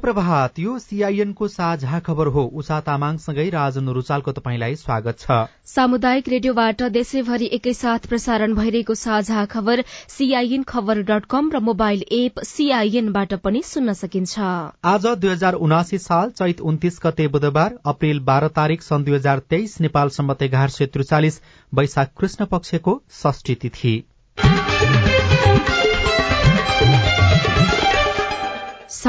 प्रभात यो सीआईएनको साझा खबर हो। उषा तामाङसँगै राजन रुचालको तपाईँलाई स्वागत छ। सामुदायिक रेडियोबाट देशैभरि एकैसाथ प्रसारण भइरहेको साझा खबर सीआईएन खबर डट कम र मोबाइल एप सीआईएनबाट पनि सुन्न सकिन्छ। आज दुई हजार उनासी साल चैत उन्तिस गते बुधबार अप्रेल बाह्र तारीक सन् दुई हजार तेइस नेपाल सम्मत एघार सय त्रिचालिस वैशाख कृष्ण पक्षको षष्ठी तिथि।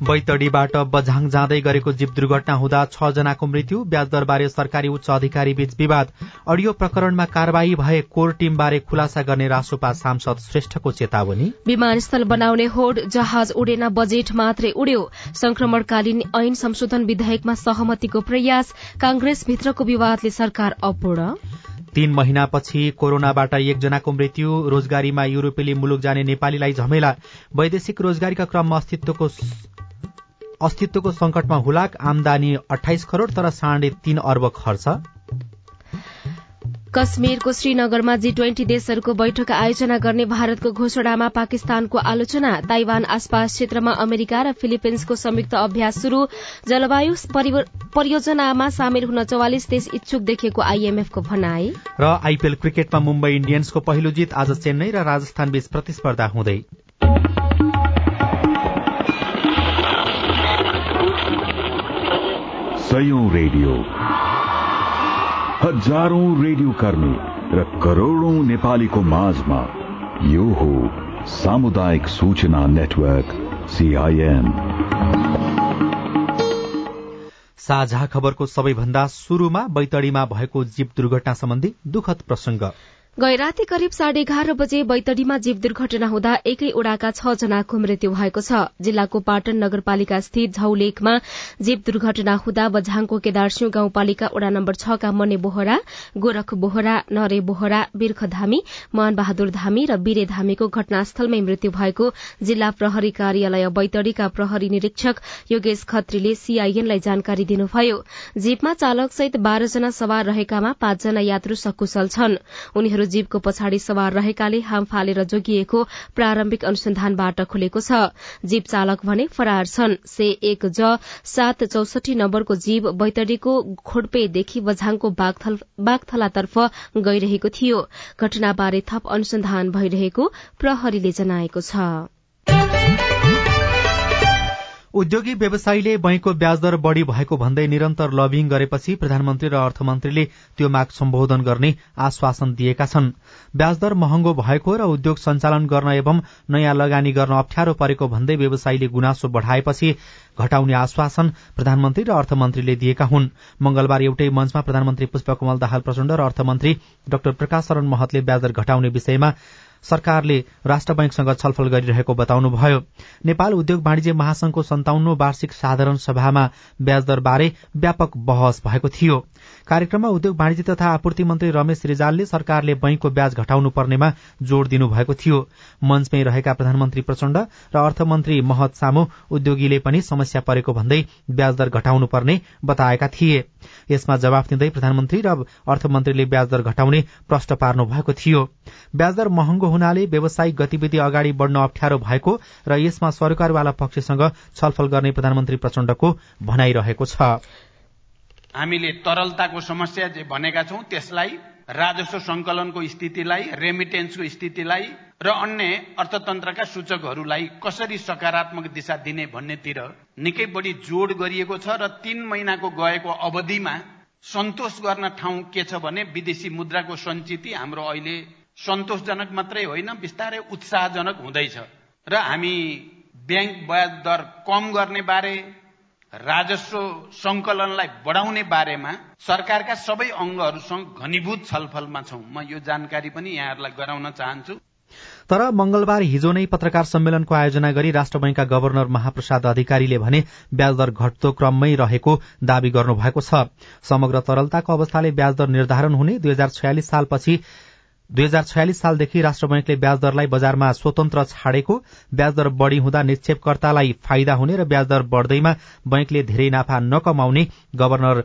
बैतडीबाट बझाङ जाँदै गरेको जीव दुर्घटना हुँदा छ जनाको मृत्यु ब्याजदरबारे सरकारी उच्च अधिकारी बीच विवाद। अडियो प्रकरणमा कार्यवाही भए कोर टीमबारे खुलासा गर्ने रासोपा सांसद श्रेष्ठको चेतावनी। विमानस्थल बनाउने होड जहाज उडेन बजेट मात्रै उड्यो। संक्रमणकालीन ऐन संशोधन विधेयकमा सहमतिको प्रयास कांग्रेसभित्रको विवादले सरकार अपूर्ण। तीन महिनापछि कोरोनाबाट एकजनाको मृत्यु रोजगारीमा युरोपेली मुलुक जाने नेपालीलाई झमेला। वैदेशिक रोजगारीका क्रममा अस्तित्वको अस्तित्वको संकटमा हुलाक आमदानी अठाइस करोड़ तर साढे तीन अर्ब खर्च। कश्मीरको श्रीनगरमा जी ट्वेन्टी देशहरूको बैठक आयोजना गर्ने भारतको घोषणामा पाकिस्तानको आलोचना। ताइवान आसपास क्षेत्रमा अमेरिका र फिलिपिन्सको संयुक्त अभ्यास शुरू जलवायु परियोजनामा सामेल हुन चौवालिस देश इच्छुक देखिएको आईएमएफको भनाई। र आईपीएल क्रिकेटमा मुम्बई इण्डियन्सको पहिलो जित आज चेन्नई र राजस्थान बीच प्रतिस्पर्धा हुँदै। रेडियो। हजारौं रेडियो कर्मी र करोड़ौं नेपालीको माझमा यो हो सामुदायिक सूचना नेटवर्क सीआईएन साझा खबरको सबैभन्दा शुरूमा बैतडीमा भएको जीव दुर्घटना सम्बन्धी दुखद प्रसंग गैराती करिब साढे एघार बजे बैतडीमा जीव दुर्घटना हुँदा एकै उडाका छ जनाको मृत्यु भएको छ। जिल्लाको पाटन नगरपालिका स्थित झौलेखमा जीव दुर्घटना हुँदा बझाङको केदारसिंह गाउँपालिका वडा नम्बर छका मने बोहरा गोरख बोहरा नरे बोहरा बिर्ख धामी मान बहादुर धामी र बीरे धामीको घटनास्थलमै मृत्यु भएको जिल्ला प्रहरी कार्यालय बैतडीका प्रहरी निरीक्षक योगेश खत्रीले सीआईएनलाई जानकारी दिनुभयो। जीवमा चालकसहित बाह्रजना सवार रहेकामा पाँचजना यात्रु सकुशल छन्। उनीहरू जीवको पछाडि सवार रहेकाले हाम फालेर जोगिएको प्रारम्भिक अनुसन्धानबाट खुलेको छ। जीव चालक भने फरार छन्। से एक ज सात चौसठी नम्बरको जीव बैतडीको खोडपेदेखि बझाङको बागथलातर्फ गइरहेको थियो। घटनाबारे थप अनुसन्धान भइरहेको प्रहरीले जनाएको छ। उद्योगी व्यवसायीले बैंकको ब्याजदर बढ़ी भएको भन्दै निरन्तर लबिङ गरेपछि प्रधानमन्त्री र अर्थमन्त्रीले त्यो माग सम्बोधन गर्ने आश्वासन दिएका छन्। ब्याजदर महँगो भएको र उद्योग सञ्चालन गर्न एवं नयाँ लगानी गर्न अप्ठ्यारो परेको भन्दै व्यवसायीले गुनासो बढ़ाएपछि घटाउने आश्वासन प्रधानमन्त्री र अर्थमन्त्रीले दिएका हुन्। मंगलबार एउटै मञ्चमा प्रधानमन्त्री पुष्पकमल दाहाल प्रचण्ड र अर्थमन्त्री डाक्टर प्रकाश शरण महतले ब्याजदर घटाउने विषयमा सरकारले राष्ट्र बैंकसँग छलफल गरिरहेको बताउनुभयो। नेपाल उद्योग वाणिज्य महासंघको सन्ताउन्नो वार्षिक साधारण सभामा ब्याजदर बारे व्यापक बहस भएको थियो। कार्यक्रममा उद्योग वाणिज्य तथा आपूर्ति मन्त्री रमेश रिजालले सरकारले बैंकको ब्याज घटाउनु पर्नेमा जोड़ दिनुभएको थियो। मञ्चमै रहेका प्रधानमन्त्री प्रचण्ड र अर्थमन्त्री महत सामु उद्योगीले पनि समस्या परेको भन्दै ब्याजदर घटाउनु पर्ने बताएका थिए। यसमा जवाफ दिँदै प्रधानमन्त्री र अर्थमन्त्रीले ब्याजदर घटाउने प्रश्न पार्नु भएको थियो। ब्याजदर महँगो हुनाले व्यावसायिक गतिविधि अगाडि बढ़न अप्ठ्यारो भएको र यसमा सरकारवाला पक्षसँग छलफल गर्ने प्रधानमन्त्री प्रचण्डको भनाइरहेको छ। हामीले तरलताको समस्या जे भनेका छौं त्यसलाई राजस्व संकलनको स्थितिलाई रेमिटेन्सको स्थितिलाई र अन्य अर्थतन्त्रका सूचकहरूलाई कसरी सकारात्मक दिशा दिने भन्नेतिर निकै बढी जोड गरिएको छ र तीन महिनाको गएको अवधिमा सन्तोष गर्न ठाउँ के छ भने विदेशी मुद्राको सञ्चिति हाम्रो अहिले सन्तोषजनक मात्रै होइन बिस्तारै उत्साहजनक हुँदैछ। र हामी ब्याङ्क ब्याज दर कम गर्ने बारे राजस्व संकलनलाई बढाउने बारेमा सरकारका सबै अङ्गहरूसँग घनीभूत छलफलमा छौं। म यो जानकारी पनि यहाँहरूलाई गराउन चाहन्छु। तर मंगलबार हिजो नै पत्रकार सम्मेलनको आयोजना गरी राष्ट्र बैंकका गवर्नर महाप्रसाद अधिकारीले भने ब्याजदर घट्दो क्रममै रहेको दावी गर्नुभएको छ। समग्र तरलताको अवस्थाले ब्याजदर निर्धारण हुने दुई हजार छयालिस सालपछि दुई हजार छयालिस सालदेखि राष्ट्र बैंकले ब्याजदरलाई बजारमा स्वतन्त्र छाडेको ब्याजदर बढ़ी हुँदा निक्षेपकर्तालाई फाइदा हुने र ब्याजदर बढ़दैमा बैंकले धेरै नाफा नकमाउने गवर्नर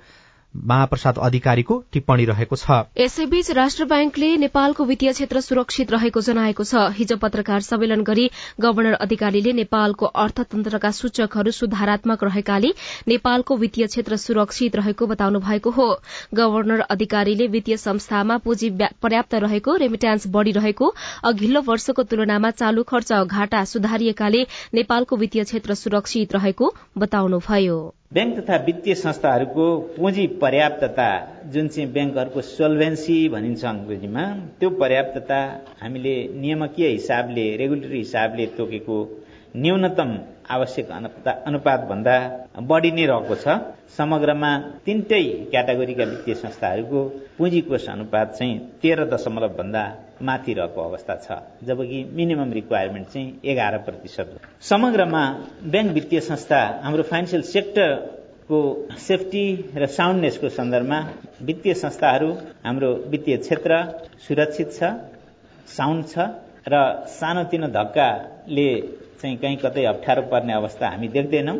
महाप्रसाद अधिकारीको टिप्पणी रहेको छ। यसैबीच राष्ट्र ब्याङ्कले नेपालको वित्तीय क्षेत्र सुरक्षित रहेको जनाएको छ। हिजो पत्रकार सम्मेलन गरी गवर्नर अधिकारीले नेपालको अर्थतन्त्रका सूचकहरू सुधारात्मक रहेकाले नेपालको वित्तीय क्षेत्र सुरक्षित रहेको बताउनु भएको हो। गवर्नर अधिकारीले वित्तीय संस्थामा पुँजी पर्याप्त रहेको रेमिट्यान्स बढ़िरहेको अघिल्लो वर्षको तुलनामा चालू खर्च घाटा सुधारिएकाले नेपालको वित्तीय क्षेत्र सुरक्षित रहेको बताउनुभयो। ब्याङ्क तथा वित्तीय संस्थाहरूको पुँजी पर्याप्तता जुन चाहिँ ब्याङ्कहरूको सोल्भेन्सी भनिन्छ अङ्ग्रेजीमा त्यो पर्याप्तता हामीले नियमकीय हिसाबले रेगुलेटरी हिसाबले तोकेको न्यूनतम आवश्यक अनुपात भन्दा बढी नै रहेको छ। समग्रमा तिनटै क्याटेगोरीका वित्तीय संस्थाहरूको पुँजी कोष अनुपात चाहिँ तेह्र दशमलव भन्दा माथि रहेको अवस्था छ। जबकि मिनिमम रिक्वायरमेन्ट चाहिँ एघार प्रतिशत हो। समग्रमा ब्याङ्क वित्तीय संस्था हाम्रो फाइनेन्सियल सेक्टरको सेफ्टी र साउन्डनेसको सन्दर्भमा वित्तीय संस्थाहरू हाम्रो वित्तीय क्षेत्र सुरक्षित छ साउन्ड छ र सानोतिनो धक्काले चाहिँ कहीँ कतै अप्ठ्यारो पर्ने अवस्था हामी देख्दैनौं।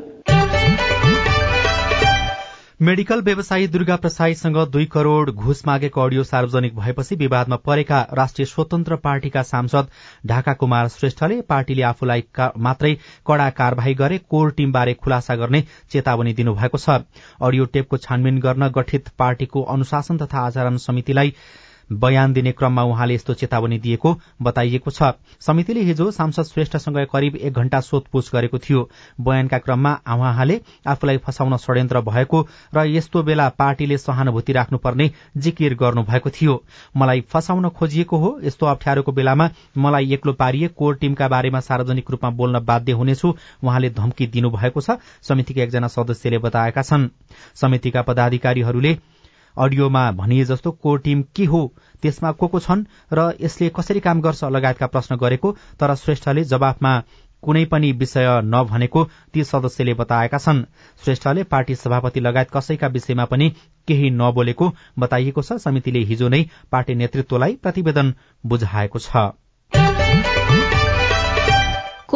मेडिकल व्यवसायी दुर्गा प्रसाईसँग दुई करोड़ घुस मागेको अडियो सार्वजनिक भएपछि विवादमा परेका राष्ट्रिय स्वतन्त्र पार्टीका सांसद ढाका कुमार श्रेष्ठले पार्टीले आफूलाई मात्रै कड़ा कार्यवाही गरे कोर टीमबारे खुलासा गर्ने चेतावनी दिनुभएको छ। अडियो टेपको छानबिन गर्न गठित पार्टीको अनुशासन तथा आचरण समितिलाई बयान दिने क्रममा उहाँले यस्तो चेतावनी दिएको बताइएको छ। समितिले हिजो सांसद श्रेष्ठसँग करिब एक घण्टा सोधपूछ गरेको थियो। बयानका क्रममा उहाँले आफूलाई फसाउन षड्यन्त्र भएको र यस्तो बेला पार्टीले सहानुभूति राख्नुपर्ने जिकिर गर्नुभएको थियो। मलाई फसाउन खोजिएको हो यस्तो अप्ठ्यारोको बेलामा मलाई एक्लो पारिए कोर टीमका बारेमा सार्वजनिक रूपमा बोल्न बाध्य हुनेछु उहाँले धम्की दिनुभएको छ समितिका एकजना सदस्यले बताएका छन्। समितिका पदाधिकारीहरूले अडियोमा भनिए जस्तो कोर टीम के हो त्यसमा को को छन् र यसले कसरी काम गर्छ लगायतका प्रश्न गरेको तर श्रेष्ठले जवाफमा कुनै पनि विषय नभनेको ती सदस्यले बताएका छन्। श्रेष्ठले पार्टी सभापति लगायत कसैका विषयमा पनि केही नबोलेको बताइएको छ। समितिले हिजो नै पार्टी नेतृत्वलाई प्रतिवेदन बुझाएको छ।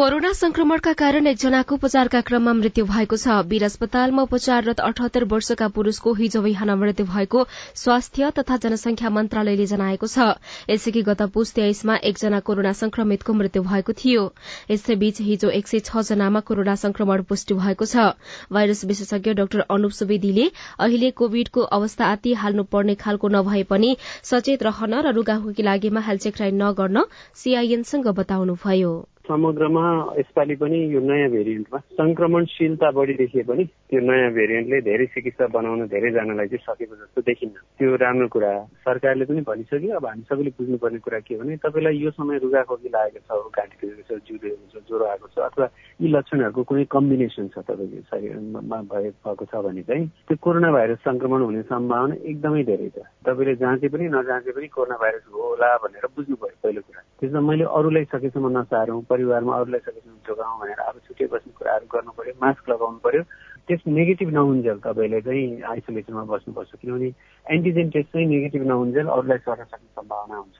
कोरोना संक्रमणका कारण एकजनाको उपचारका क्रममा मृत्यु भएको छ। वीर अस्पतालमा उपचाररत अठहत्तर वर्षका पुरूषको हिजो बिहान मृत्यु भएको स्वास्थ्य तथा जनसंख्या मन्त्रालयले जनाएको छ। यसैकी गत पुस तेइसमा एकजना कोरोना संक्रमितको मृत्यु भएको थियो। यसैबीच हिजो एक सय छ जनामा कोरोना संक्रमण पुष्टि भएको छ। भाइरस विशेषज्ञ डाक्टर अनुप सुवेदीले अहिले कोविडको अवस्था आती हाल्नु पर्ने खालको नभए पनि सचेत रहन र रुगाखोकी लागेमा हेल्चेक्राई नगर्न सीआईएनसँग बताउनुभयो। समग्रमा यसपालि पनि यो नयाँ भेरिएन्टमा संक्रमणशीलता बढी देखिए पनि त्यो नयाँ भेरिएन्टले धेरै चिकित्सा बनाउन धेरैजनालाई चाहिँ सकेको जस्तो देखिन्न। त्यो राम्रो कुरा सरकारले पनि भनिसक्यो अब हामी सबैले बुझ्नुपर्ने कुरा के भने तपाईँलाई यो समय रुगाखोकी लागेको छ घाँटी दुखेको छ जिउ छ ज्वरो आएको छ अथवा यी लक्षणहरूको कुनै कम्बिनेसन छ तपाईँको शरीरमा भए भएको छ भने चाहिँ त्यो कोरोना भाइरस संक्रमण हुने सम्भावना एकदमै धेरै छ। तपाईँले जाँचे पनि नजाँचे पनि कोरोना भाइरस होला भनेर बुझ्नु पऱ्यो पहिलो कुरा। त्यसमा मैले अरूलाई सकेसम्म नसारौँ। परिवारमा अरूलाई सकेसम्म जोगाउँ भनेर अब छुट्टै बस्ने कुराहरू गर्नु पर्यो मास्क लगाउनु पर्यो। टेस्ट नेगेटिभ नहुन्जेल तपाईँले चाहिँ आइसोलेसनमा बस्नुपर्छ। किनभने एन्टिजेन टेस्ट चाहिँ नेगेटिभ नहुन्जेल अरूलाई सर्न सक्ने सम्भावना हुन्छ।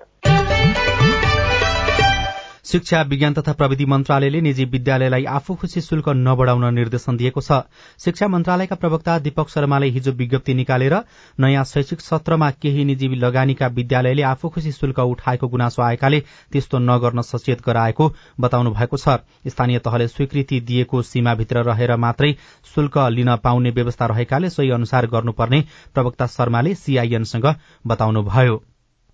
शिक्षा विज्ञान तथा प्रविधि मन्त्रालयले निजी विद्यालयलाई आफू खुशी शुल्क नबढ़ाउन निर्देशन दिएको छ। शिक्षा मन्त्रालयका प्रवक्ता दीपक शर्माले हिजो विज्ञप्ति निकालेर नयाँ शैक्षिक सत्रमा केही निजी लगानीका विद्यालयले आफू खुशी शुल्क उठाएको गुनासो आएकाले त्यस्तो नगर्न सचेत गराएको बताउनु भएको छ। स्थानीय तहले स्वीकृति दिएको सीमाभित्र रहेर मात्रै शुल्क लिन पाउने व्यवस्था रहेकाले सोही अनुसार गर्नुपर्ने प्रवक्ता शर्माले सीआईएनसँग बताउनुभयो।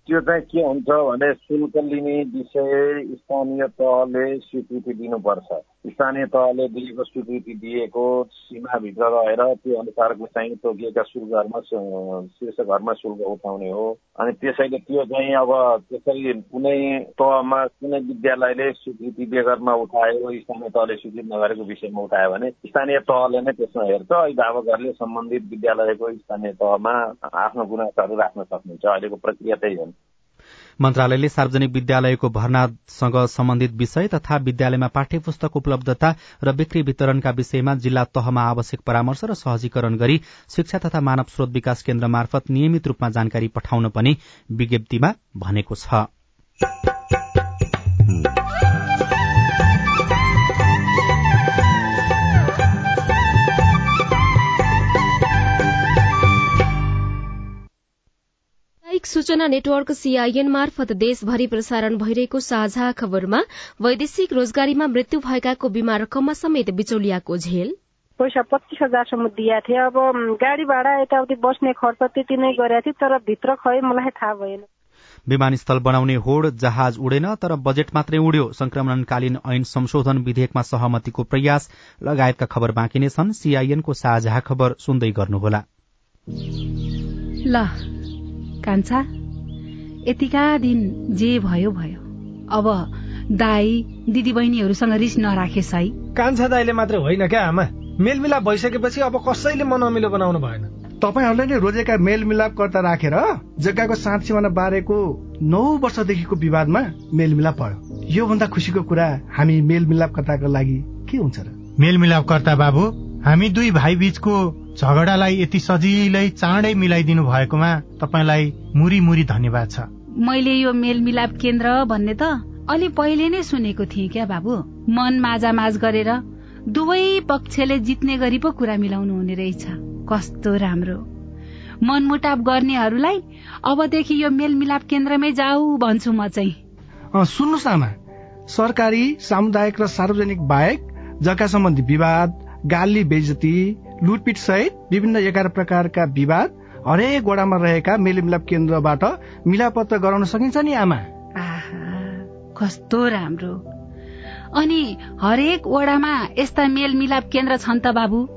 त्यो चाहिँ के हुन्छ भने शुल्क लिने विषय स्थानीय तहले स्वीकृति दिनुपर्छ। स्थानीय तहले दिएको स्वीकृति दिएको सीमाभित्र रहेर त्यो अनुसारको चाहिँ तोकिएका शुल्कहरूमा घरमा शुल्क उठाउने हो। अनि त्यसैले त्यो चाहिँ अब त्यसरी कुनै तहमा कुनै विद्यालयले स्वीकृति बेगरमा उठायो स्थानीय तहले स्वीकृति नगरेको विषयमा उठायो भने स्थानीय तहले नै त्यसमा हेर्छ। अभिभावकहरूले सम्बन्धित विद्यालयको स्थानीय तहमा आफ्नो गुनासोहरू राख्न सक्नुहुन्छ। अहिलेको प्रक्रिया त्यही हो। मन्त्रालयले सार्वजनिक विद्यालयको भर्नासँग सम्बन्धित विषय तथा विद्यालयमा पाठ्य पुस्तक उपलब्धता र बिक्री वितरणका विषयमा जिल्ला तहमा आवश्यक परामर्श र सहजीकरण गरी शिक्षा तथा मानव स्रोत विकास केन्द्र मार्फत नियमित रूपमा जानकारी पठाउन पनि विज्ञप्तिमा भनेको छ। सूचना नेटवर्क सीआईएन मार्फत देशभरि प्रसारण भइरहेको साझा खबरमा वैदेशिक रोजगारीमा मृत्यु भएकाको बिमा रकममा समेत बिचौलियाको झेल। पैसा पच्चिस हजारसम्म दिएको थिएँ। अब गाडी भाडा यताउति बस्ने खर्च त्यति नै गरेको थिएँ तर भित्र खै मलाई थाहा भएन। विमानस्थल बनाउने होड जहाज उडेन तर बजेट मात्रै उड्यो। संक्रमणकालीन ऐन संशोधन विधेयकमा सहमतिको प्रयास लगायतका खबर बाँकी नै छन्। सीआईएनको साझा खबर सुन्दै गर्नुहोला। ल कान्छा यतिका दिन जे भयो भयो। अब दाई दिदी बहिनीहरूसँग रिस नराखेस् है। कान्छा दाईले मात्रै होइन क्या आमा? मेलमिलाप भइसकेपछि अब कसैले मन अमिलो बनाउनु भएन। तपाईँहरूले नै रोजेका मेलमिलापकर्ता राखेर जग्गाको साँध सिमाना बारेको नौ वर्षदेखिको विवादमा मेलमिलाप भयो। योभन्दा खुसीको कुरा हामी मेलमिलापकर्ताको लागि के हुन्छ र? मेलमिलापकर्ता बाबु हामी दुई भाइ बीचको झगडालाई यति सजिलै चाँडै मिलाइदिनु भएकोमा तपाईँलाई मुरी मुरी धन्यवाद छ। मैले यो मेलमिलाप केन्द्र भन्ने त अलि पहिले नै सुनेको थिएँ क्या बाबु? मन माझामाझ गरेर दुवै पक्षले जित्ने गरी पो कुरा मिलाउनु हुने रहेछ। कस्तो राम्रो। मनमुटाप गर्नेहरूलाई अबदेखि यो मेलमिलाप केन्द्रमै जाऊ भन्छु म चाहिँ। सुन्नुहोस् आमा। सरकारी सामुदायिक र सार्वजनिक बाहेक जग्गा सम्बन्धी विवाद गाली बेजती लुटपिट सहित विभिन्न एघार प्रकारका विवाद हरेक वडामा रहेका मेलमिलाप केन्द्रबाट मिलापत्र गराउन सकिन्छ नि आमा? कस्तो राम्रो। अनि हरेक वडामा यस्ता मेलमिलाप केन्द्र छन् त बाबु?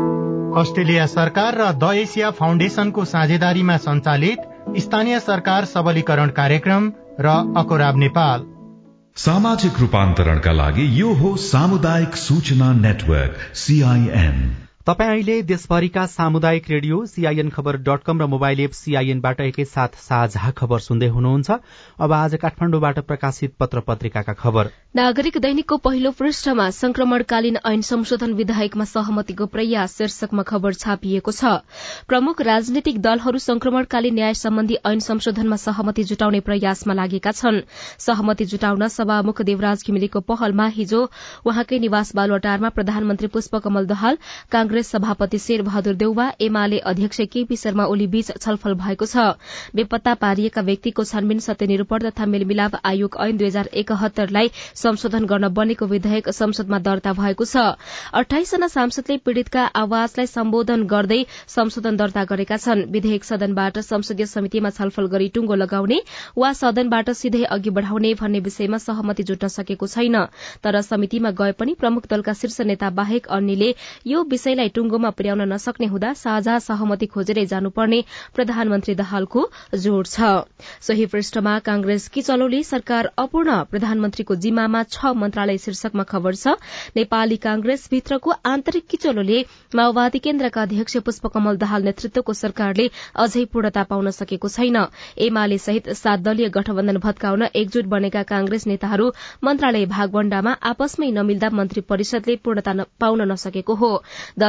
अस्ट्रेलिया सरकार र द एसिया फाउन्डेसनको साझेदारीमा सञ्चालित स्थानीय सरकार सबलीकरण कार्यक्रम र अकोराब नेपाल। सामाजिक रूपान्तरणका लागि यो हो सामुदायिक सूचना नेटवर्क सीआईएन तपाईँ अहिले देशभरिका सामुदायिक radio CIN Khabar dot com र मोबाइल एप सीआईएनबाट एकैसाथ साझा खबर सुन्दै हुनुहुन्छ। अब आज काठमाडौँबाट प्रकाशित पत्र पत्रिकाका खबर। नागरिक दैनिकको पहिलो पृष्ठमा संक्रमणकालीन ऐन संशोधन विधायकमा सहमतिको प्रयास शीर्षकमा खबर छापिएको छ। प्रमुख राजनीतिक दलहरू संक्रमणकालीन न्याय सम्बन्धी ऐन संशोधनमा सहमति जुटाउने प्रयासमा लागेका छन्। सहमति जुटाउन सभामुख देवराज घिमिरेको पहलमा हिजो उहाँकै निवास बालुवाटारमा प्रधानमन्त्री पुष्पकमल दहाल कांग्रेस सभापति शेर बहादुर देउवा एमाले अध्यक्ष केपी शर्मा ओली बीच छलफल भएको छ। बेपत्ता पारिएका व्यक्तिको छानबिन सत्यनिरूपण तथा मेलमिलाप आयोग ऐन दुई हजार एकहत्तरलाई संशोधन गर्न बनेको विधेयक संसदमा दर्ता भएको छ। अठाइसजना सांसदले पीड़ितका आवाजलाई सम्बोधन गर्दै संशोधन दर्ता गरेका छन्। विधेयक सदनबाट संसदीय समितिमा छलफल गरी टुंगो लगाउने वा सदनबाट सिधै अघि बढ़ाउने भन्ने विषयमा सहमति जुट्न सकेको छैन। तर समितिमा गए पनि प्रमुख दलका शीर्ष नेता बाहेक अन्यले यो विषयलाई टुंगोमा पुर्याउन नसक्ने हुँदा साझा सहमति खोजेरै जानुपर्ने प्रधानमन्त्री दहालको जोड़ छ। सोही पृष्ठमा कांग्रेस किचलोले सरकार अपूर्ण। प्रधानमन्त्रीको जिम्मामा छ मन्त्रालय शीर्षकमा खबर छ नेपाली कांग्रेस भित्रको आन्तरिक किचलोले माओवादी केन्द्रका अध्यक्ष पुष्पकमल दाहाल नेतृत्वको सरकारले अझै पूर्णता पाउन सकेको छैन। एमाले सहित सात दलीय गठबन्धन भत्काउन एकजुट बनेका कांग्रेस नेताहरू मन्त्रालय भागवण्डामा आपसमै नमिल्दा मन्त्री परिषदले पूर्णता पाउन नसकेको हो।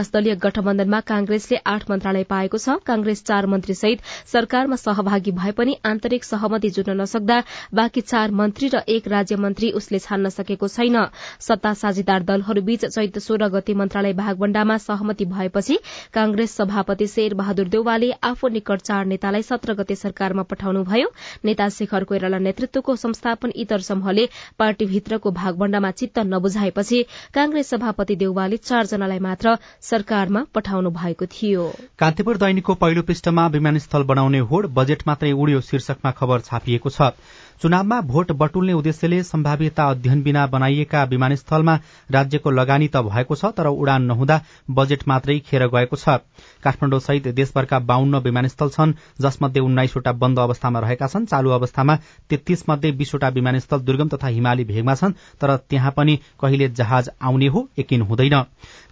दश दलीय गठबन्धनमा कांग्रेसले आठ मन्त्रालय पाएको छ। कांग्रेस चार मन्त्री सहित सरकारमा सहभागी भए पनि आन्तरिक सहमति जुट्न नसक्दा बाँकी चार मन्त्री र एक राज्य मन्त्री उसले छान्न सकेको छैन। सत्ता साझेदार दलहरूबीच चैत सोह्र गते मन्त्रालय भागवण्डामा सहमति भएपछि कांग्रेस सभापति शेर बहादुर देउवाले आफू निकट चार नेतालाई सत्र गते सरकारमा पठाउनुभयो। नेता शेखर कोइराला नेतृत्वको संस्थापन इतर समूहले पार्टीभित्रको भागवण्डामा चित्त नबुझाएपछि कांग्रेस सभापति देउवाले चारजनालाई मात्र सरकारमा पठाउनु भएको थियो। कान्तिपुर दैनिकको पहिलो पृष्ठमा विमानस्थल बनाउने होड बजेट मात्रै उड्यो शीर्षकमा खबर छापिएको छ। चुनावमा भोट बटुल्ने उद्देश्यले सम्भाव्यता अध्ययन बिना बनाइएका विमानस्थलमा राज्यको लगानी त भएको छ तर उडान नहुँदा बजेट मात्रै खेर गएको छ। काठमाडौँ सहित देशभरका बाहन्न विमानस्थल छन् जसमध्ये उन्नाइसवटा बन्द अवस्थामा रहेका छन्। चालू अवस्थामा तेत्तीस मध्ये बीसवटा विमानस्थल दुर्गम तथा हिमाली भेगमा छन् तर त्यहाँ पनि कहिले जहाज आउने हो यकिन हुँदैन।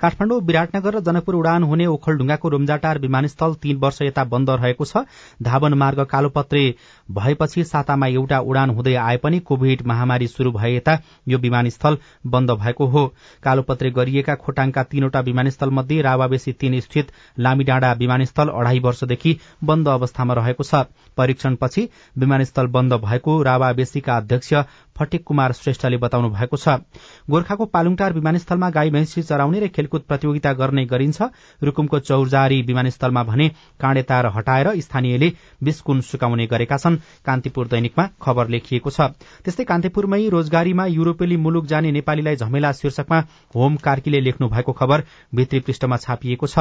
काठमाडौँ विराटनगर र जनकपुर उडान हुने ओखलढुङ्गाको रुम्जाटार विमानस्थल तीन वर्ष यता बन्द रहेको छ। धावन मार्ग कालोपत्रे भएपछि सातामा एउटा उडान हुँदै आए पनि कोभिड महामारी शुरू भए यता यो विमानस्थल बन्द भएको हो। कालोपत्रे गरिएका खोटाङका तीनवटा विमानस्थल मध्ये रावाबेसी तीन स्थित लामीडाँडा विमानस्थल अढ़ाई वर्षदेखि बन्द अवस्थामा रहेको छ। परीक्षणपछि विमानस्थल बन्द भएको रावाबेसीका अध्यक्ष फटिक कुमार श्रेष्ठले बताउनु भएको छ। गोर्खाको पालुङटार विमानस्थलमा गाई भैंसी चराउने र खेलकुद प्रतियोगिता गर्ने गरिन्छ। रुकुमको चौरजारी विमानस्थलमा भने काँडे तार हटाएर स्थानीयले बिस्कुन सुकाउने गरेका छन्। कान्तिपुर दैनिकमा खबर लेखिएको छ। त्यस्तै कान्तिपुरमै रोजगारीमा युरोपेली मुलुक जाने नेपालीलाई झमेला शीर्षकमा होम कार्कीले लेख्नु भएको खबर भित्री पृष्ठमा छापिएको छ।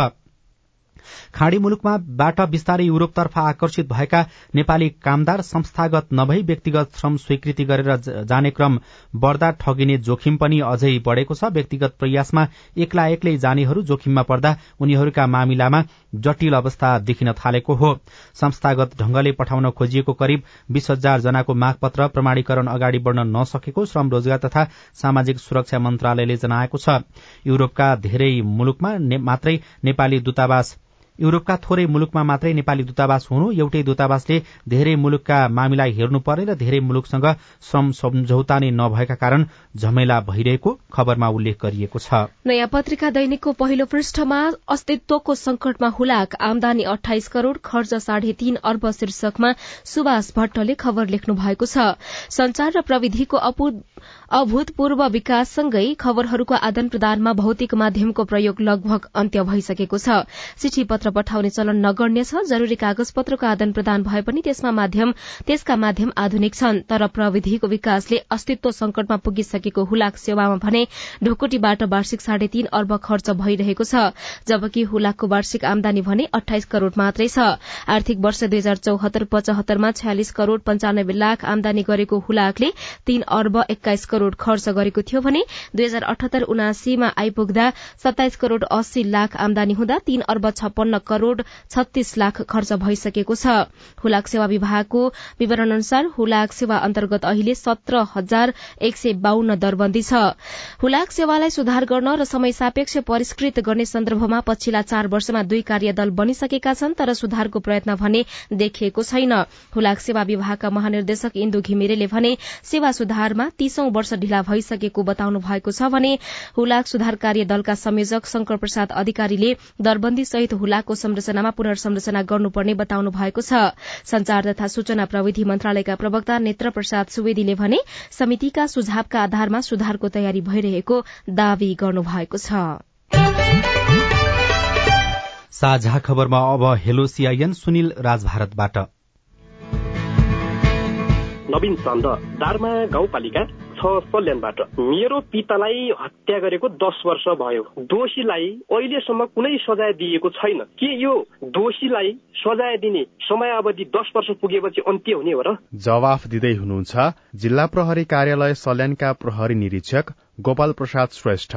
खाड़ी मुलुकमा बाट बिस्तारै युरोपतर्फ आकर्षित भएका नेपाली कामदार संस्थागत नभई व्यक्तिगत श्रम स्वीकृति गरेर जाने क्रम बढ़दा ठगिने जोखिम पनि अझै बढ़ेको छ। व्यक्तिगत प्रयासमा एक्ला एक्लै जानेहरू जोखिममा पर्दा उनीहरूका मामिलामा जटिल अवस्था देखिन थालेको हो। संस्थागत ढंगले पठाउन खोजिएको करिब बीस हजार जनाको मागपत्र प्रमाणीकरण अगाडि बढ़न नसकेको श्रम रोजगार तथा सामाजिक सुरक्षा मन्त्रालयले जनाएको छ। युरोपका धेरै मुलुकमा मात्रै नेपाली दूतावास युरोपका थोरै मुलुकमा मात्रै नेपाली दूतावास हुनु एउटै दूतावासले धेरै मुलुकका मामिला हेर्नुपर्ने र धेरै मुलुकसँग श्रम सम्झौता नै नभएका कारण झमेला भइरहेको खबरमा उल्लेख गरिएको छ। नयाँ पत्रिका दैनिकको पहिलो पृष्ठमा अस्तित्वको संकटमा हुलाक आमदानी अठाइस करोड़ खर्च साढे तीन अर्ब शीर्षकमा सुभाष भट्टले खबर लेख्नु भएको छ। संचार र प्रविधिको अभूतपूर्व विकाससँगै खबरहरूको आदान प्रदानमा भौतिक माध्यमको प्रयोग लगभग अन्त्य भइसकेको छ। चिठी पत्र पठाउने चलन नगर्ने छ। जरूरी कागज पत्रको आदान प्रदान भए पनि त्यसका माध्यम आधुनिक छन्। तर प्रविधिको विकासले अस्तित्व संकटमा पुगिसकेको हुलाक सेवामा भने ढुकुटीबाट वार्षिक साढे तीन अर्ब खर्च भइरहेको छ। जबकि हुलाकको वार्षिक आमदानी भने अठाइस करोड़ मात्रै छ। आर्थिक वर्ष दुई हजार चौहत्तर पचहत्तरमा छयालिस करोड़ पञ्चानब्बे लाख आमदानी गरेको हुलाकले तीन अर्ब एक्काइस करोड़ खर्च गरेको थियो भने दुई हजार अठहत्तर उनासीमा आइपुग्दा सत्ताइस करोड़ अस्सी लाख आमदानी हुँदा तीन अर्ब छप्पन्न करोड़ छत्तीस लाख खर्च भइसकेको छ। हुलाक सेवा विभागको विवरण अनुसार हुलाक सेवा अन्तर्गत अहिले सत्र हजार एक सय बाहन्न दरबन्दी छ। हुलाक सेवालाई सुधार गर्न र समय सापेक्ष परिष्कृत गर्ने सन्दर्भमा पछिल्ला चार वर्षमा दुई कार्यदल बनिसकेका छन् तर सुधारको प्रयत्न भने देखिएको छैन। हुलाक सेवा विभागका महानिर्देशक इन्दु घिमिरेले भने सेवा सुधारमा तीसौं वर्ष ढिला भइसकेको बताउनु भएको छ भने हुलाक सुधार कार्य दलका संयोजक शंकर प्रसाद अधिकारीले दरबन्दी सहित हुलाकको संरचनामा पुनर्संरचना गर्नुपर्ने बताउनु भएको छ। संचार तथा सूचना प्रविधि मन्त्रालयका प्रवक्ता नेत्र प्रसाद सुवेदीले भने समितिका सुझावका आधारमा सुधारको तयारी भइरहेको दावी गर्नुभएको छ। साझा खबरमा अब हेलो सीआईएन सुनिल राजभारतबाट। नवीन चन्द दार्मा गाउँपालिका छ सल्यानबाट। मेरो पितालाई हत्या गरेको दस वर्ष भयो। दोषीलाई अहिलेसम्म कुनै सजाय दिएको छैन। के यो दोषीलाई सजाय दिने समय अवधि दस वर्ष पुगेपछि अन्त्य हुने हो र? जवाफ दिँदै हुनुहुन्छ जिल्ला प्रहरी कार्यालय सल्यानका प्रहरी निरीक्षक गोपाल प्रसाद श्रेष्ठ।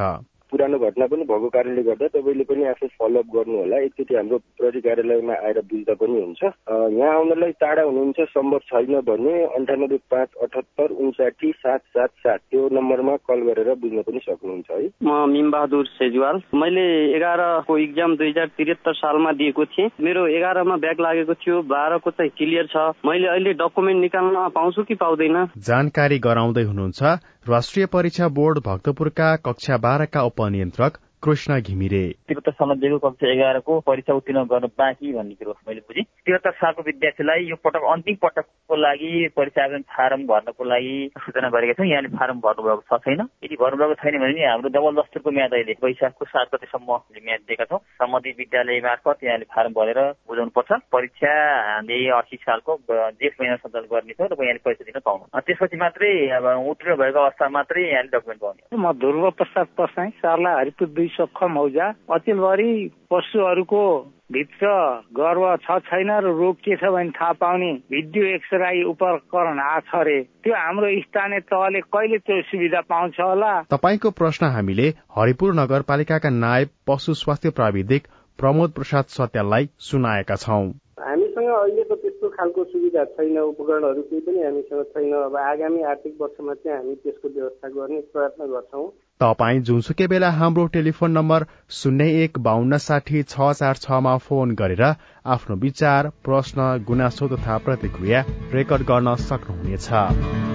पुरानो घटना पनि भएको कारणले गर्दा तपाईँले पनि आफै फलोअप गर्नु होला एकचोटि हाम्रो प्रहरी कार्यालयमा आएर बुझ्दा पनि हुन्छ। यहाँ आउनलाई टाढा हुनुहुन्छ सम्भव छैन भने अन्ठानब्बे पाँच अठहत्तर उन्साठी सात सात सात त्यो नम्बरमा कल गरेर बुझ्न पनि सक्नुहुन्छ है। म मिमबहादुर सेजवाल। मैले एघारको इक्जाम दुई हजार त्रिहत्तर सालमा दिएको थिएँ। मेरो एघारमा ब्याग लागेको थियो बाह्रको चाहिँ क्लियर छ। मैले अहिले डकुमेन्ट निकाल्न पाउँछु कि पाउँदैन? जानकारी गराउँदै हुनुहुन्छ। राष्ट्रिय परीक्षा बोर्ड भक्तपुरका कक्षा बाह्रका उपनियन्त्रक कृष्ण घिमिरे। त्रिहत्तर दिएको कक्षा एघारको परीक्षा उत्तीर्ण गर्न बाँकी भन्ने कुरो मैले बुझेँ। त्रिहत्तर सालको विद्यार्थीलाई यो पटक अन्तिम पटकको लागि परीक्षा आवेदन फारम भर्नको लागि सूचना गरेका छौँ। यहाँले फारम भर्नुभएको छ छैन। यदि भर्नुभएको छैन भने नि हाम्रो डबल दस्तुरको म्याद अहिले वैशाखको सात गतेसम्म म्याद दिएका छौँ। सम्बन्धित विद्यालय मार्फत यहाँले फारम भरेर बुझाउनु पर्छ परीक्षा हामीले असी सालको जेठ महिना सञ्चालन गर्नेछौँ र यहाँले परीक्षा दिन पाउनु। त्यसपछि मात्रै अब उत्तीर्ण भएको अवस्था मात्रै यहाँले डकुमेन्ट पाउने म ध्रुव प्रसाद पसाई सार्ला हरिपुर दुई सक्षम हौजा अचेलभरि पशुहरूको भित्र गर्व छ छैन र रोग के छ भने थाहा पाउने भिडियो एक्सराई उपकरण आछ अरे त्यो हाम्रो स्थानीय तहले कहिले त्यो सुविधा पाउँछ होला? तपाईँको प्रश्न हामीले हरिपुर नगरपालिकाका नायब पशु स्वास्थ्य प्राविधिक प्रमोद प्रसाद सत्याललाई सुनाएका छौं। हामीसँग अहिलेको त्यस्तो खालको सुविधा छैन उपकरणहरू केही पनि हामीसँग छैन। अब आगामी आर्थिक वर्षमा चाहिँ हामी त्यसको व्यवस्था गर्ने प्रयत्न गर्छौँ। तपाईँ जुनसुकै बेला हाम्रो टेलिफोन नम्बर शून्य एक बाहन्न साठी छ चार छमा फोन गरेर आफ्नो विचार प्रश्न गुनासो तथा प्रतिक्रिया रेकर्ड गर्न सक्नुहुनेछ।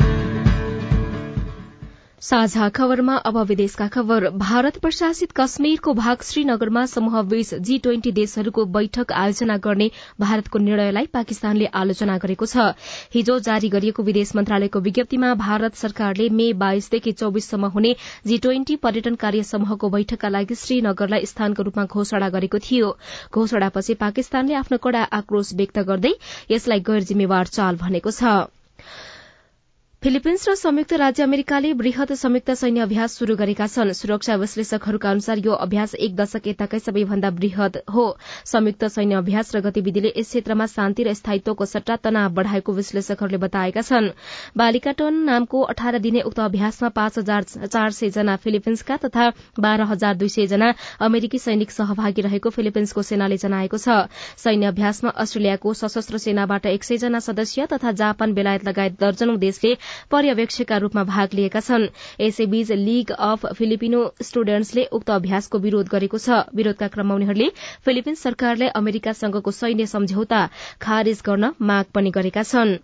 साझा खबरमा अब विदेशका खबर। भारत प्रशासित कश्मीरको भाग श्रीनगरमा समूह बीच जी ट्वेन्टी देशहरूको बैठक आयोजना गर्ने भारतको निर्णयलाई पाकिस्तानले आलोचना गरेको छ। हिजो जारी गरिएको विदेश मन्त्रालयको विज्ञप्तिमा भारत सरकारले मे बाइसदेखि चौविससम्म हुने जी ट्वेन्टी पर्यटन कार्य समूहको बैठकका लागि श्रीनगरलाई स्थानको रूपमा घोषणा गरेको थियो। घोषणापछि पाकिस्तानले आफ्नो कड़ा आक्रोश व्यक्त गर्दै यसलाई गैर जिम्मेवार चाल भनेको छ। फिलिपिन्स र संयुक्त राज्य अमेरिकाले वृहत संयुक्त सैन्य अभ्यास शुरू गरेका छन्। सुरक्षा विश्लेषकहरूका अनुसार यो अभ्यास एक दशक यताकै सबैभन्दा वृहत हो। संयुक्त सैन्य अभ्यास र गतिविधिले यस क्षेत्रमा शान्ति र स्थायित्वको सट्टा तनाव बढ़ाएको विश्लेषकहरूले बताएका छन्। बालिकाटन नामको अठार दिने उक्त अभ्यासमा पाँच हजार चार सय जना फिलिपिन्सका तथा बाह्र हजार दुई सय जना अमेरिकी सैनिक सहभागी रहेको फिलिपिन्सको सेनाले जनाएको छ। सैन्य अभ्यासमा अस्ट्रेलियाको सशस्त्र सेनाबाट एक सय जना सदस्य तथा जापान बेलायत लगायत दर्जनौं देशले पर्यवेक्षकका रूपमा भाग लिएका छन्। यसैबीच लीग अफ फिलिपिनो स्टुडेन्ट्सले उक्त अभ्यासको विरोध गरेको छ। विरोधका क्रममा उनीहरूले फिलिपिन्स सरकारलाई अमेरिकासँगको सैन्य सम्झौता खारेज गर्न माग पनि गरेका छन्।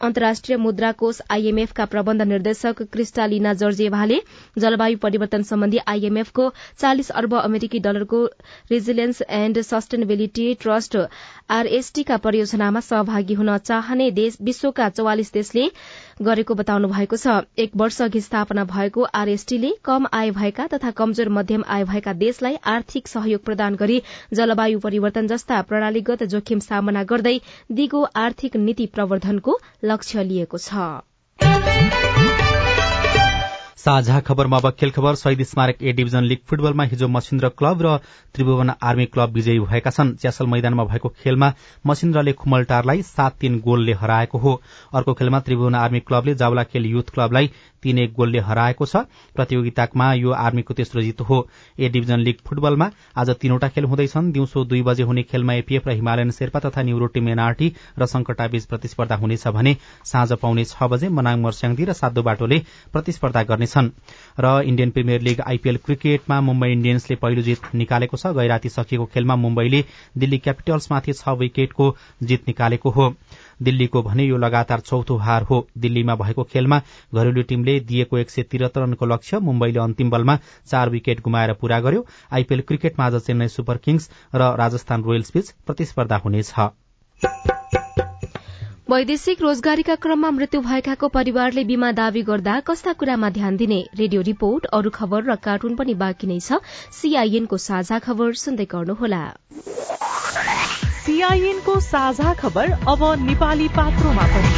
अन्तर्राष्ट्रिय मुद्रा कोष आईएमएफका प्रबन्ध निर्देशक क्रिस्टालिना जर्जेभाले जलवायु परिवर्तन सम्बन्धी आईएमएफको चालिस अर्ब अमेरिकी डलरको रिजिलेन्स एण्ड सस्टेनेबिलिटी ट्रस्ट आरएसटीका परियोजनामा सहभागी हुन चाहने देश विश्वका चौवालिस देशले गरेको बताउनु भएको छ। एक वर्ष अघि स्थापना भएको आरएसटीले कम आय भएका तथा कमजोर मध्यम आय भएका देशलाई आर्थिक सहयोग प्रदान गरी जलवायु परिवर्तन जस्ता प्रणालीगत जोखिम सामना गर्दै दिगो आर्थिक नीति प्रवर्धनको लक्ष्य लिएको छ। साझा खबरमा अब खेल खबर शहीद स्मारक ए डिभिजन लीग फुटबलमा हिजो मसिन्द्र क्लब र त्रिभुवन आर्मी क्लब विजयी भएका छन्। च्यासल मैदानमा भएको खेलमा मसिन्द्रले खुमलटारलाई सात तीन गोलले हराएको हो। अर्को खेलमा त्रिभुवन आर्मी क्लबले जावला खेल युथ क्लबलाई तीन एक गोलले हराएको छ। प्रतियोगितामा यो आर्मीको तेस्रो जित हो। ए डिभिजन लीग फुटबलमा आज तीनवटा खेल हुँदैछन्। दिउँसो दुई बजे हुने खेलमा एपीएफ र हिमालयन शेर्पा तथा न्युरोटी मेनार्टी र संकटाबीच प्रतिस्पर्धा हुनेछ भने साँझ पाउने छ बजे मनाङ मर्स्याङदी र सातो बाटोले प्रतिस्पर्धा गर्नेछन्। र इण्डियन प्रिमियर लीग आईपीएल क्रिकेटमा मुम्बई इण्डियन्सले पहिलो जित निकालेको छ। गैराती सकिएको खेलमा मुम्बईले दिल्ली क्यापिटल्समाथि छ विकेटको जित निकालेको हो। दिल्लीको भने यो लगातार चौथो हार हो। दिल्लीमा भएको खेलमा घरेलु टीमले दिएको एक सय त्रिहत्तर रनको लक्ष्य मुम्बईले अन्तिम बलमा चार विकेट गुमाएर पूरा गर्यो। आईपीएल क्रिकेटमा आज चेन्नई सुपर किङ्स र राजस्थान रोयल्स बीच प्रतिस्पर्धा हुनेछ। वैदेशिक रोजगारीका क्रममा मृत्यु भएकाको परिवारले बीमा दावी गर्दा कस्ता कुरामा ध्यान दिने? रेडियो रिपोर्ट अरू खबर र कार्टुन पनि बाँकी नै छ। सीआईएनको साझा खबर सुन्दै गर्नुहोला। सीआईएनको साझा खबर अब नेपाली पात्रोमा पनि।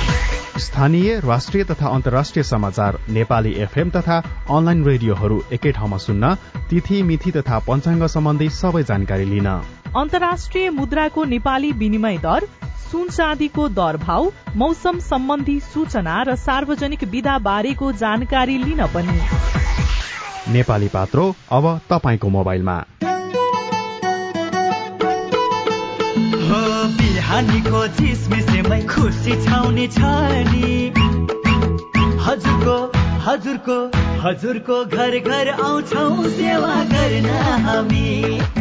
स्थानीय राष्ट्रिय तथा अन्तर्राष्ट्रिय समाचार नेपाली एफएम तथा अनलाइन रेडियोहरू एकै ठाउँमा सुन्न तिथि मिथि तथा पञ्चाङ्ग सम्बन्धी सबै जानकारी लिन। अन्तर्राष्ट्रिय मुद्राको नेपाली विनिमय दर सुन चाँदीको दर भाव मौसम सम्बन्धी सूचना र सार्वजनिक विधा बारेको जानकारी लिन पनि। नेपाली पात्रो अब तपाईँको मोबाइलमा। बिहानीको झिसमिसेमै खुसी छाउने छ नि। हजुरको हजुरको हजुरको घर घर आउँछौ सेवा गर्न हामी।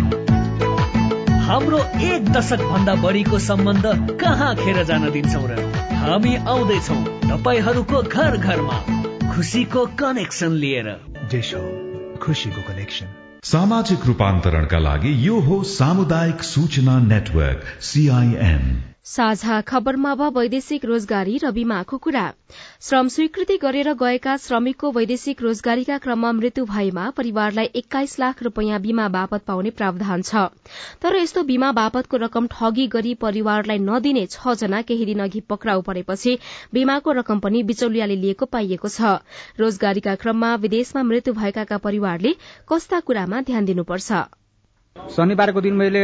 हाम्रो एक दशक भन्दा बढीको सम्बन्ध कहाँ खेर जान दिन्छौ र? हामी आउँदैछौ तपाईँहरूको घर घरमा खुसीको कनेक्सन लिएर। खुसीको कनेक्सन सामाजिक रूपान्तरणका लागि यो हो सामुदायिक सूचना नेटवर्क सीआईएन साझा खबरमा अब वैदेशिक रोजगारी र बीमाको कुरा। श्रम स्वीकृति गरेर गएका श्रमिकको वैदेशिक रोजगारीका क्रममा मृत्यु भएमा परिवारलाई एक्काइस लाख रूपियाँ बीमा बापत पाउने प्रावधान छ। तर यस्तो बीमा बापतको रकम ठगी गरी परिवारलाई नदिने छ जना केही दिन अघि पक्राउ परेपछि बीमाको रकम पनि बिचौलियाले लिएको पाइएको छ। रोजगारीका क्रममा विदेशमा मृत्यु भएकाका परिवारले कस्ता कुरामा ध्यान दिनुपर्छ? शनिबारको दिन मैले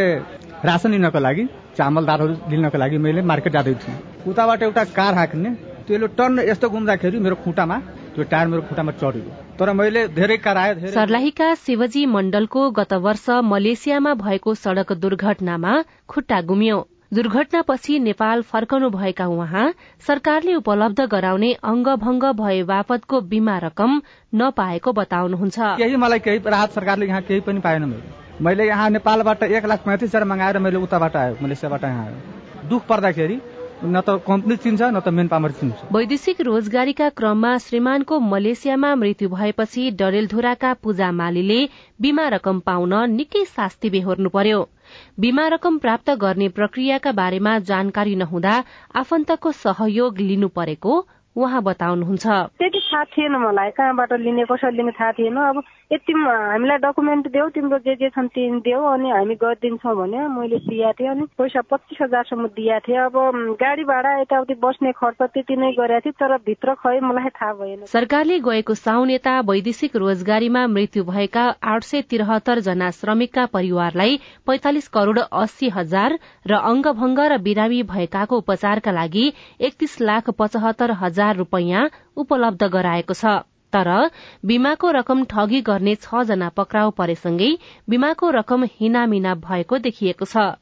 रासन लिनको लागि चामल दालहरू लिनको लागि मैले मार्केट जाँदै थिएँ। उताबाट एउटा कार हाँक्ने त्यसले टन्न यस्तो घुम्दाखेरि मेरो खुट्टामा त्यो टायर मेरो खुट्टामा चढ्यो। तर मैले धेरै कार आयो सर्लाहीका शिवजी मण्डलको गत वर्ष मलेसियामा भएको सड़क दुर्घटनामा खुट्टा गुमियो। दुर्घटनापछि नेपाल फर्कनु भएका उहाँ सरकारले उपलब्ध गराउने अङ्गभंग भए बापतको बीमा रकम नपाएको बताउनुहुन्छ। केही मलाई केही राहत सरकारले यहाँ केही पनि पाएन मैले यहाँ नेपालबाट एक लाख पैँतिस हजार मगाएर मैले उताबाट आयो मलेसियाबाट यहाँ आयो। दुःख पर्दाखेरि न त कम्पनी चिन्छ न त मेन पावर चिन्छ। वैदेशिक रोजगारीका क्रममा श्रीमानको मलेसियामा मृत्यु भएपछि डरेलधुराका पूजा मालीले बीमा रकम पाउन निकै शास्ति बेहोर्नु पर्यो। बीमा रकम प्राप्त गर्ने प्रक्रियाका बारेमा जानकारी नहुँदा आफन्तको सहयोग लिनु परेको उहाँ बताउनुहुन्छ। त्यति थाहा थिएन मलाई। कहाँबाट लिने कसरी लिने थाहा थिएन। अब यति हामीलाई डकुमेन्ट देऊ तिम्रो जे जे छन् तिन देऊ अनि हामी गरिदिन्छौँ भने मैले दिएको थिएँ अनि पैसा पच्चिस हजारसम्म दिएको थिएँ। अब गाडी भाडा यताउति बस्ने खर्च त्यति नै गरेको थिएँ तर भित्र खै मलाई थाहा भएन। सरकारले गएको साउन यता वैदेशिक रोजगारीमा मृत्यु भएका आठ सय त्रिहत्तर जना श्रमिकका परिवारलाई पैंतालिस करोड़ अस्सी हजार र अंगभंग र बिरामी भएकाको उपचारका लागि एकतीस लाख पचहत्तर हजार रूपियाँ उपलब्ध गराएको छ। तर बीमाको रकम ठगी गर्ने छ जना पक्राउ परेसँगै बीमाको रकम हिनामिना भएको देखिएको छ।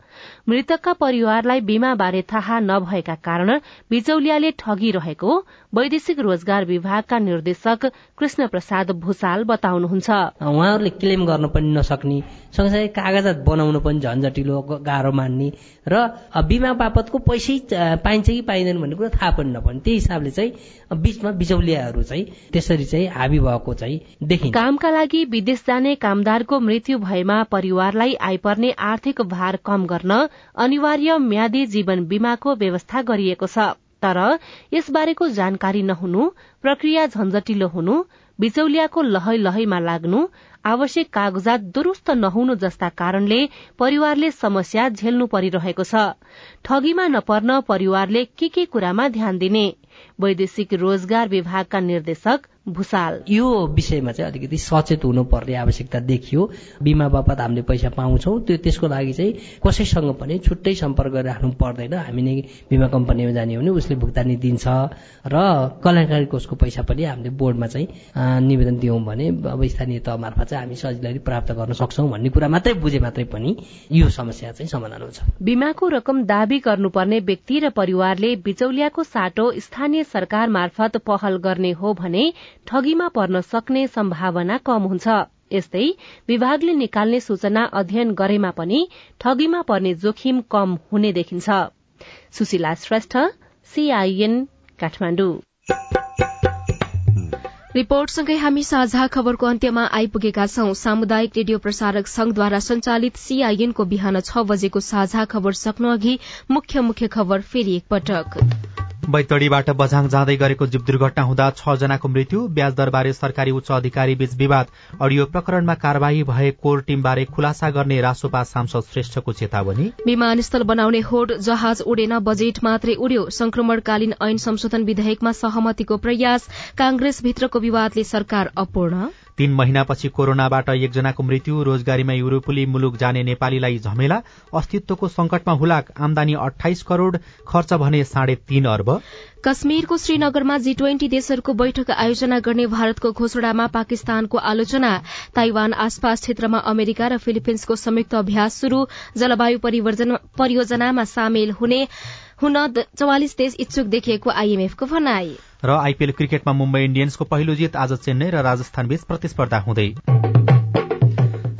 मृतकका परिवारलाई बीमाबारे थाहा नभएका कारण बिचौलियाले ठगी रहेको वैदेशिक रोजगार विभागका निर्देशक कृष्ण प्रसाद भूषाल बताउनुहुन्छ। उहाँहरूले क्लेम गर्न पनि नसक्ने सँगसँगै कागजात बनाउन पनि झन्झटिलो गाह्रो मान्ने र बिमा बापतको पैसै पाइन्छ कि पाइँदैन भन्ने कुरा थाहा पनि नपर्ने त्यही हिसाबले चाहिँ बीचमा बिचौलियाहरू चाहिँ त्यसरी चाहिँ हाबी भएको चाहिँ देखिन्छ। कामका लागि विदेश जाने कामदारको मृत्यु भएमा परिवारलाई आइपर्ने आर्थिक भार कम गर्न अनिवार्य म्यादी जीवन बीमाको व्यवस्था गरिएको छ। तर यसबारेको जानकारी नहुनु प्रक्रिया झन्झटिलो हुनु बिचौलियाको लहै लहैमा लाग्नु आवश्यक कागजात दुरूस्त नहुनु जस्ता कारणले परिवारले समस्या झेल्नु परिरहेको छ। ठगीमा नपर्न परिवारले के के कुरामा ध्यान दिने? वैदेशिक रोजगार विभागका निर्देशक भूषाल यो विषयमा चाहिँ अलिकति सचेत हुनुपर्ने आवश्यकता देखियो। बिमा बापत हामीले पैसा पाउँछौँ। त्यो त्यसको लागि चाहिँ कसैसँग पनि छुट्टै सम्पर्क गरिराख्नु पर्दैन। हामी नै बिमा कम्पनीमा जाने हो भने उसले भुक्तानी दिन्छ। र कल्याणकारी कोषको पैसा पनि हामीले बोर्डमा चाहिँ निवेदन दियौँ भने अब स्थानीय तह मार्फत चाहिँ हामी सजिलै प्राप्त गर्न सक्छौँ भन्ने कुरा मात्रै बुझे मात्रै पनि यो समस्या चाहिँ समाधान हुन्छ। बिमाको रकम दावी गर्नुपर्ने व्यक्ति र परिवारले बिचौलियाको साटो स्थानीय सरकार मार्फत पहल गर्ने हो भने ठगीमा पर्न सक्ने सम्भावना कम हुन्छ। यस्तै विभागले निकाल्ने सूचना अध्ययन गरेमा पनि ठगीमा पर्ने जोखिम कम हुने देखिन्छ। रिपोर्टसँगै हामी साझा खबरको अन्त्यमा आइपुगेका छौं। सामुदायिक रेडियो प्रसारक संघद्वारा संचालित सीआईएनको बिहान छ बजेको साझा खबर सक्नु अघि मुख्य मुख्य खबर फेरि एकपटक। बैतडीबाट बझाङ जाँदै गरेको जीव दुर्घटना हुँदा छ जनाको मृत्यु ब्याजदरबारे सरकारी उच्च अधिकारी बीच विवाद अडियो प्रकरणमा कार्यवाही भए कोर टीमबारे खुलासा गर्ने रासोपा सांसद श्रेष्ठको चेतावनी। विमानस्थल बनाउने होड जहाज उडेन बजेट मात्रै उड्यो। संक्रमणकालीन ऐन संशोधन विधेयकमा सहमतिको प्रयास कांग्रेसभित्रको विवादले सरकार अपूर्ण। तीन महिनापछि कोरोनाबाट एकजनाको मृत्यु रोजगारीमा युरोपेली मुलुक जाने नेपालीलाई झमेला अस्तित्वको संकटमा हुलाक आमदानी अठाइस करोड़ खर्च भने साढे तीन अर्ब। कश्मीरको श्रीनगरमा जी ट्वेन्टी देशहरूको बैठक आयोजना गर्ने भारतको घोषणामा पाकिस्तानको आलोचना। ताइवान आसपास क्षेत्रमा अमेरिका र फिलिपिन्सको संयुक्त अभ्यास शुरू जलवायु परियोजनामा सामेल हुने हुन चौवालिस देश इच्छुक देखिएको आईएमएफको भनाई। र आइपीएल क्रिकेटमा मुम्बई इण्डियन्सको पहिलो जित आज चेन्नई र राजस्थान बीच प्रतिस्पर्धा हुँदै।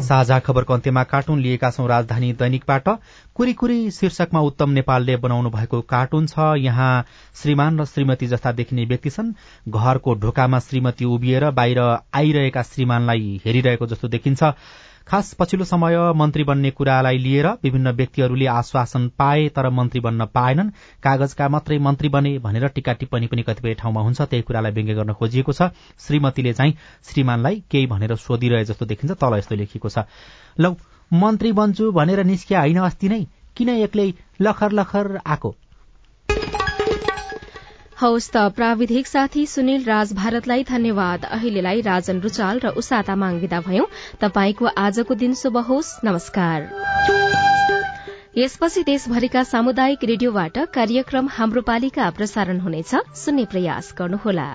साझा खबरको अन्त्यमा कार्टुन लिएका छौं राजधानी दैनिकबाट। कुरी शीर्षकमा उत्तम नेपालले बनाउनु भएको कार्टुन छ। यहाँ श्रीमान र श्रीमती जस्ता देखिने व्यक्ति छन्। घरको ढोकामा श्रीमती उभिएर बाहिर आइरहेका श्रीमानलाई हेरिरहेको जस्तो देखिन्छ। खास पछिल्लो समय मन्त्री बन्ने कुरालाई लिएर विभिन्न व्यक्तिहरूले आश्वासन पाए तर मन्त्री बन्न पाएनन्। कागजका मात्रै मन्त्री बने भनेर टीका टिप्पणी पनि कतिपय ठाउँमा हुन्छ। त्यही कुरालाई व्यङ्ग्य गर्न खोजिएको छ। श्रीमतीले चाहिँ श्रीमानलाई केही भनेर सोधिरहे जस्तो देखिन्छ तल यस्तो लेखिएको छ। लौ मन्त्री बन्छु भनेर निस्किया होइन अस्ति नै। किन एक्लै लखर लखर आएको? हौस् त प्राविधिक साथी सुनिल राज भारतलाई धन्यवाद। अहिलेलाई राजन रुचाल र तामाङ विदा भयौं। तपाईँको आजको दिन शुभ होस्। नमस्कार। यसपछि देशभरिका सामुदायिक रेडियोबाट कार्यक्रम हाम्रो पालिका प्रसारण हुनेछ। सुन्ने प्रयास गर्नुहोला।